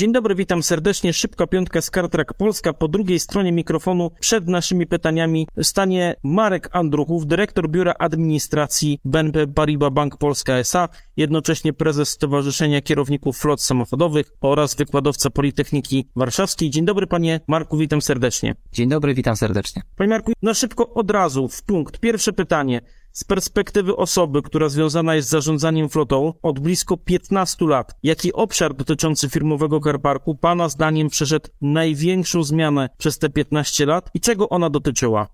Dzień dobry, witam serdecznie. Szybka piątka z Kartrak Polska. Po drugiej stronie mikrofonu przed naszymi pytaniami stanie Marek Andruchów, dyrektor Biura Administracji BNP Paribas Bank Polska S.A., jednocześnie prezes Stowarzyszenia Kierowników Flot Samochodowych oraz wykładowca Politechniki Warszawskiej. Dzień dobry, panie Marku, witam serdecznie. Dzień dobry, witam serdecznie. Panie Marku, na szybko od razu w punkt. Pierwsze pytanie. Z perspektywy osoby, która związana jest z zarządzaniem flotą od blisko 15 lat, jaki obszar dotyczący firmowego carparku Pana zdaniem przeszedł największą zmianę przez te 15 lat i czego ona dotyczyła?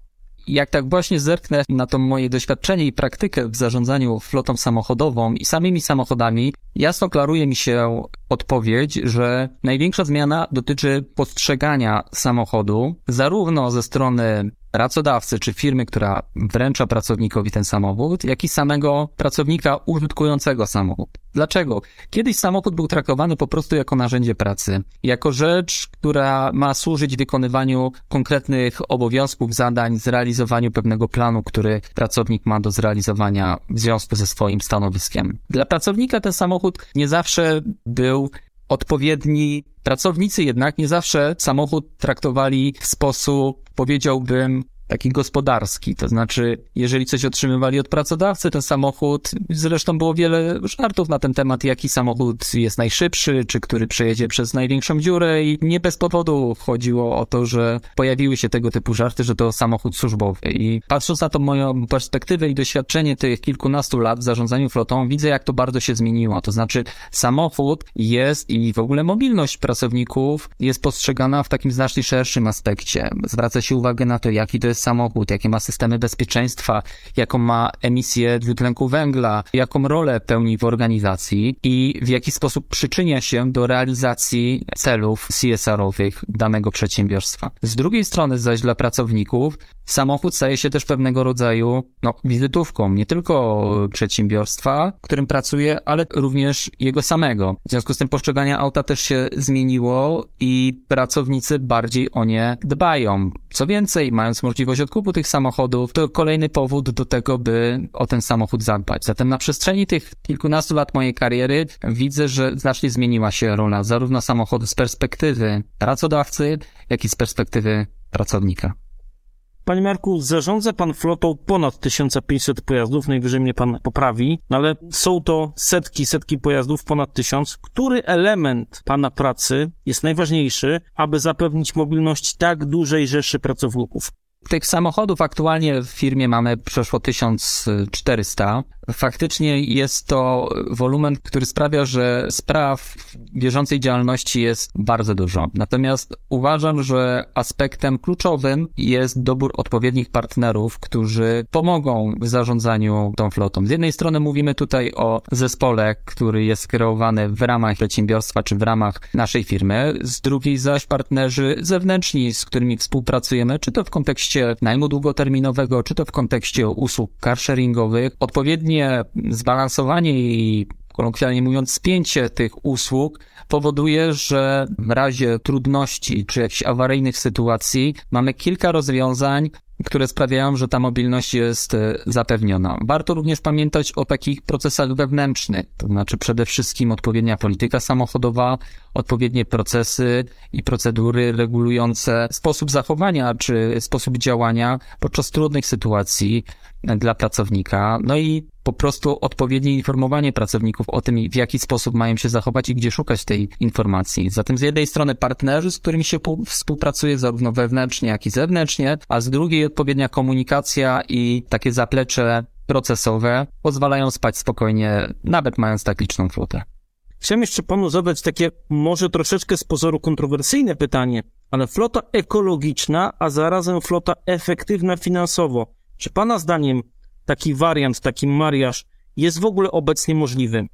Jak tak właśnie zerknę na to moje doświadczenie i praktykę w zarządzaniu flotą samochodową i samymi samochodami, jasno klaruje mi się odpowiedź, że największa zmiana dotyczy postrzegania samochodu zarówno ze strony pracodawcy czy firmy, która wręcza pracownikowi ten samochód, jak i samego pracownika użytkującego samochód. Dlaczego? Kiedyś samochód był traktowany po prostu jako narzędzie pracy, jako rzecz, która ma służyć wykonywaniu konkretnych obowiązków, zadań, zrealizowaniu pewnego planu, który pracownik ma do zrealizowania w związku ze swoim stanowiskiem. Dla pracownika ten samochód nie zawsze był odpowiedni. Pracownicy jednak nie zawsze samochód traktowali w sposób, powiedziałbym, taki gospodarski, to znaczy, jeżeli coś otrzymywali od pracodawcy, ten samochód, zresztą było wiele żartów na ten temat, jaki samochód jest najszybszy, czy który przejedzie przez największą dziurę i nie bez powodu chodziło o to, że pojawiły się tego typu żarty, że to samochód służbowy. I patrząc na to moją perspektywę i doświadczenie tych kilkunastu lat w zarządzaniu flotą, widzę jak to bardzo się zmieniło, to znaczy samochód jest i w ogóle mobilność pracowników jest postrzegana w takim znacznie szerszym aspekcie. Zwraca się uwagę na to, jaki to jest samochód, jakie ma systemy bezpieczeństwa, jaką ma emisję dwutlenku węgla, jaką rolę pełni w organizacji i w jaki sposób przyczynia się do realizacji celów CSR-owych danego przedsiębiorstwa. Z drugiej strony zaś dla pracowników samochód staje się też pewnego rodzaju no, wizytówką nie tylko przedsiębiorstwa, w którym pracuje, ale również jego samego. W związku z tym postrzeganie auta też się zmieniło i pracownicy bardziej o nie dbają. Co więcej, mając możliwość odkupu tych samochodów, to kolejny powód do tego, by o ten samochód zadbać. Zatem na przestrzeni tych kilkunastu lat mojej kariery widzę, że znacznie zmieniła się rola zarówno samochodu z perspektywy pracodawcy, jak i z perspektywy pracownika. Panie Marku, zarządza pan flotą ponad 1500 pojazdów, najwyżej mnie pan poprawi, no ale są to setki, setki pojazdów, ponad tysiąc. Który element pana pracy jest najważniejszy, aby zapewnić mobilność tak dużej rzeszy pracowników? Tych samochodów aktualnie w firmie mamy przeszło 1400. Faktycznie jest to wolumen, który sprawia, że spraw bieżącej działalności jest bardzo dużo. Natomiast uważam, że aspektem kluczowym jest dobór odpowiednich partnerów, którzy pomogą w zarządzaniu tą flotą. Z jednej strony mówimy tutaj o zespole, który jest kreowany w ramach przedsiębiorstwa czy w ramach naszej firmy. Z drugiej zaś partnerzy zewnętrzni, z którymi współpracujemy, czy to w kontekście najmu długoterminowego, czy to w kontekście usług carsharingowych, odpowiednie zbalansowanie i kolokwialnie mówiąc, spięcie tych usług powoduje, że w razie trudności czy jakichś awaryjnych sytuacji mamy kilka rozwiązań, które sprawiają, że ta mobilność jest e, zapewniona. Warto również pamiętać o takich procesach wewnętrznych, to znaczy przede wszystkim odpowiednia polityka samochodowa, odpowiednie procesy i procedury regulujące sposób zachowania czy sposób działania podczas trudnych sytuacji dla pracownika, no i po prostu odpowiednie informowanie pracowników o tym, w jaki sposób mają się zachować i gdzie szukać tej informacji. Zatem z jednej strony partnerzy, z którymi się współpracuje zarówno wewnętrznie, jak i zewnętrznie, a z drugiej odpowiednia komunikacja i takie zaplecze procesowe pozwalają spać spokojnie, nawet mając tak liczną flotę. Chciałem jeszcze panu zadać takie może troszeczkę z pozoru kontrowersyjne pytanie, ale flota ekologiczna, a zarazem flota efektywna finansowo. Czy pana zdaniem taki wariant, taki mariaż jest w ogóle obecnie możliwy?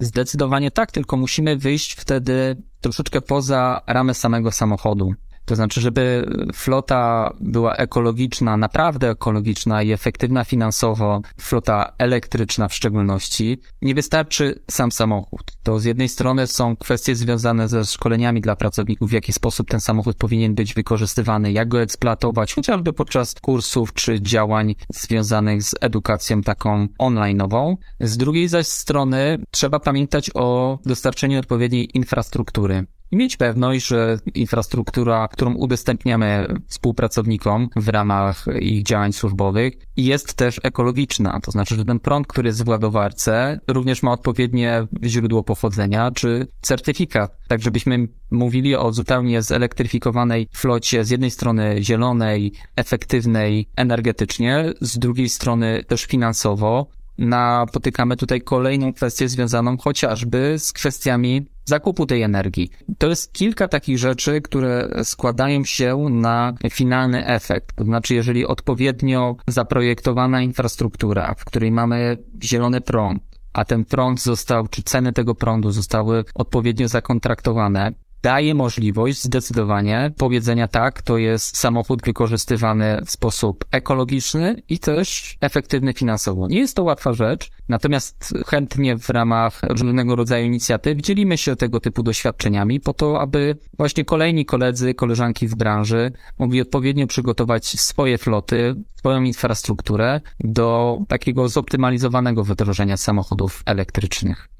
Zdecydowanie tak, tylko musimy wyjść wtedy troszeczkę poza ramę samego samochodu. To znaczy, żeby flota była ekologiczna, naprawdę ekologiczna i efektywna finansowo, flota elektryczna w szczególności, nie wystarczy sam samochód. To z jednej strony są kwestie związane ze szkoleniami dla pracowników, w jaki sposób ten samochód powinien być wykorzystywany, jak go eksploatować, chociażby podczas kursów czy działań związanych z edukacją taką online'ową. Z drugiej zaś strony trzeba pamiętać o dostarczeniu odpowiedniej infrastruktury. I mieć pewność, że infrastruktura, którą udostępniamy współpracownikom w ramach ich działań służbowych, jest też ekologiczna. To znaczy, że ten prąd, który jest w ładowarce, również ma odpowiednie źródło pochodzenia czy certyfikat. Tak, żebyśmy mówili o zupełnie zelektryfikowanej flocie, z jednej strony zielonej, efektywnej energetycznie, z drugiej strony też finansowo, napotykamy tutaj kolejną kwestię związaną chociażby z kwestiami zakupu tej energii. To jest kilka takich rzeczy, które składają się na finalny efekt. To znaczy, jeżeli odpowiednio zaprojektowana infrastruktura, w której mamy zielony prąd, a ten prąd został, czy ceny tego prądu zostały odpowiednio zakontraktowane, daje możliwość zdecydowanie powiedzenia tak, to jest samochód wykorzystywany w sposób ekologiczny i też efektywny finansowo. Nie jest to łatwa rzecz, natomiast chętnie w ramach różnego rodzaju inicjatyw dzielimy się tego typu doświadczeniami po to, aby właśnie kolejni koledzy, koleżanki w branży mogli odpowiednio przygotować swoje floty, swoją infrastrukturę do takiego zoptymalizowanego wdrożenia samochodów elektrycznych.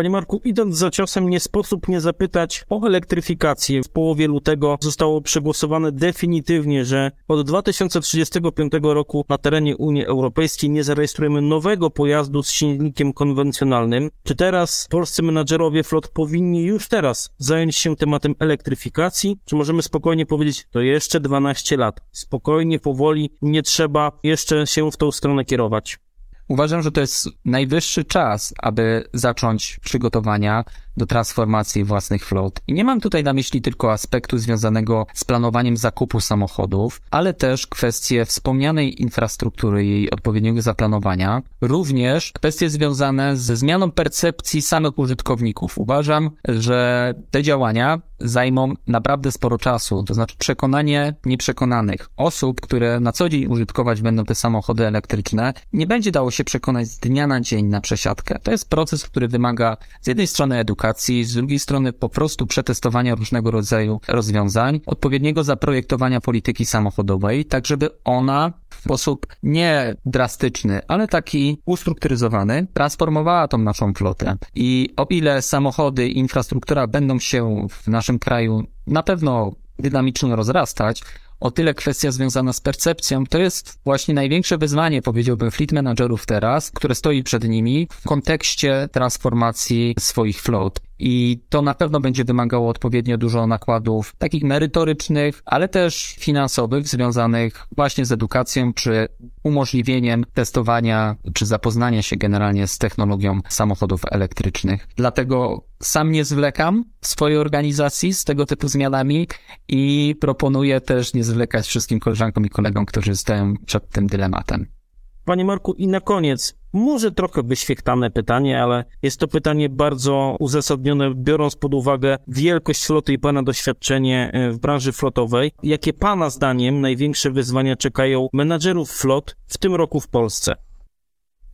Panie Marku, idąc za ciosem, nie sposób nie zapytać o elektryfikację. W połowie lutego zostało przegłosowane definitywnie, że od 2035 roku na terenie Unii Europejskiej nie zarejestrujemy nowego pojazdu z silnikiem konwencjonalnym. Czy teraz polscy menadżerowie flot powinni już teraz zająć się tematem elektryfikacji? Czy możemy spokojnie powiedzieć, to jeszcze 12 lat? Spokojnie, powoli, nie trzeba jeszcze się w tą stronę kierować. Uważam, że to jest najwyższy czas, aby zacząć przygotowania do transformacji własnych flot. I nie mam tutaj na myśli tylko aspektu związanego z planowaniem zakupu samochodów, ale też kwestie wspomnianej infrastruktury i jej odpowiedniego zaplanowania, również kwestie związane ze zmianą percepcji samych użytkowników. Uważam, że te działania zajmą naprawdę sporo czasu, to znaczy przekonanie nieprzekonanych osób, które na co dzień użytkować będą te samochody elektryczne, nie będzie dało się przekonać z dnia na dzień na przesiadkę. To jest proces, który wymaga z jednej strony edukacji, z drugiej strony po prostu przetestowania różnego rodzaju rozwiązań, odpowiedniego zaprojektowania polityki samochodowej, tak żeby ona w sposób nie drastyczny, ale taki ustrukturyzowany, transformowała tą naszą flotę. I o ile samochody infrastruktura będą się w naszym kraju na pewno dynamicznie rozrastać, o tyle kwestia związana z percepcją to jest właśnie największe wyzwanie, powiedziałbym, fleet managerów teraz, które stoi przed nimi w kontekście transformacji swoich float. I to na pewno będzie wymagało odpowiednio dużo nakładów takich merytorycznych, ale też finansowych, związanych właśnie z edukacją, czy umożliwieniem testowania, czy zapoznania się generalnie z technologią samochodów elektrycznych. Dlatego sam nie zwlekam w swojej organizacji z tego typu zmianami i proponuję też nie zwlekać wszystkim koleżankom i kolegom, którzy stoją przed tym dylematem. Panie Marku, i na koniec, może trochę wyświechtane pytanie, ale jest to pytanie bardzo uzasadnione, biorąc pod uwagę wielkość floty i Pana doświadczenie e, w branży flotowej. Jakie Pana zdaniem największe wyzwania czekają menadżerów flot w tym roku w Polsce?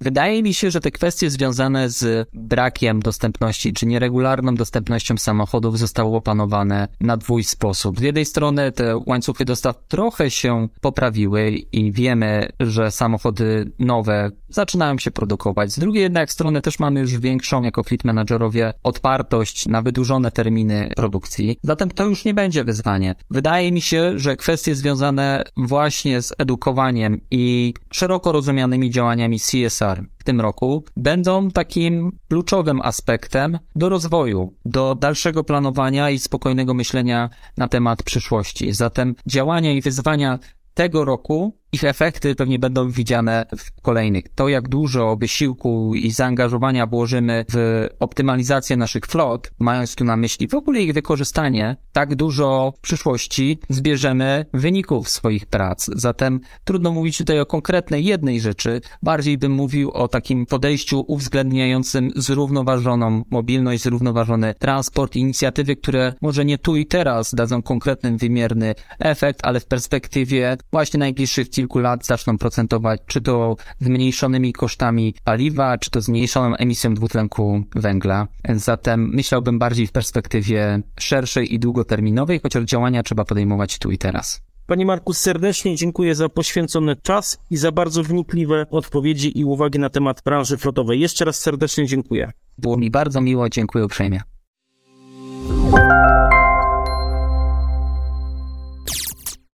Wydaje mi się, że te kwestie związane z brakiem dostępności czy nieregularną dostępnością samochodów zostały opanowane na dwój sposób. Z jednej strony te łańcuchy dostaw trochę się poprawiły i wiemy, że samochody nowe zaczynają się produkować. Z drugiej jednak strony też mamy już większą jako fleet managerowie odpartość na wydłużone terminy produkcji. Zatem to już nie będzie wyzwanie. Wydaje mi się, że kwestie związane właśnie z edukowaniem i szeroko rozumianymi działaniami CSR w tym roku będą takim kluczowym aspektem do rozwoju, do dalszego planowania i spokojnego myślenia na temat przyszłości. Zatem działania i wyzwania tego roku ich efekty pewnie będą widziane w kolejnych. To, jak dużo wysiłku i zaangażowania włożymy w optymalizację naszych flot, mając tu na myśli w ogóle ich wykorzystanie, tak dużo w przyszłości zbierzemy wyników swoich prac. Zatem trudno mówić tutaj o konkretnej jednej rzeczy, bardziej bym mówił o takim podejściu uwzględniającym zrównoważoną mobilność, zrównoważony transport, inicjatywy, które może nie tu i teraz dadzą konkretny, wymierny efekt, ale w perspektywie właśnie najbliższych kilku lat zaczną procentować czy to zmniejszonymi kosztami paliwa, czy to zmniejszoną emisją dwutlenku węgla. Zatem myślałbym bardziej w perspektywie szerszej i długoterminowej, chociaż działania trzeba podejmować tu i teraz. Panie Marku, serdecznie dziękuję za poświęcony czas i za bardzo wnikliwe odpowiedzi i uwagi na temat branży flotowej. Jeszcze raz serdecznie dziękuję. Było mi bardzo miło, dziękuję uprzejmie.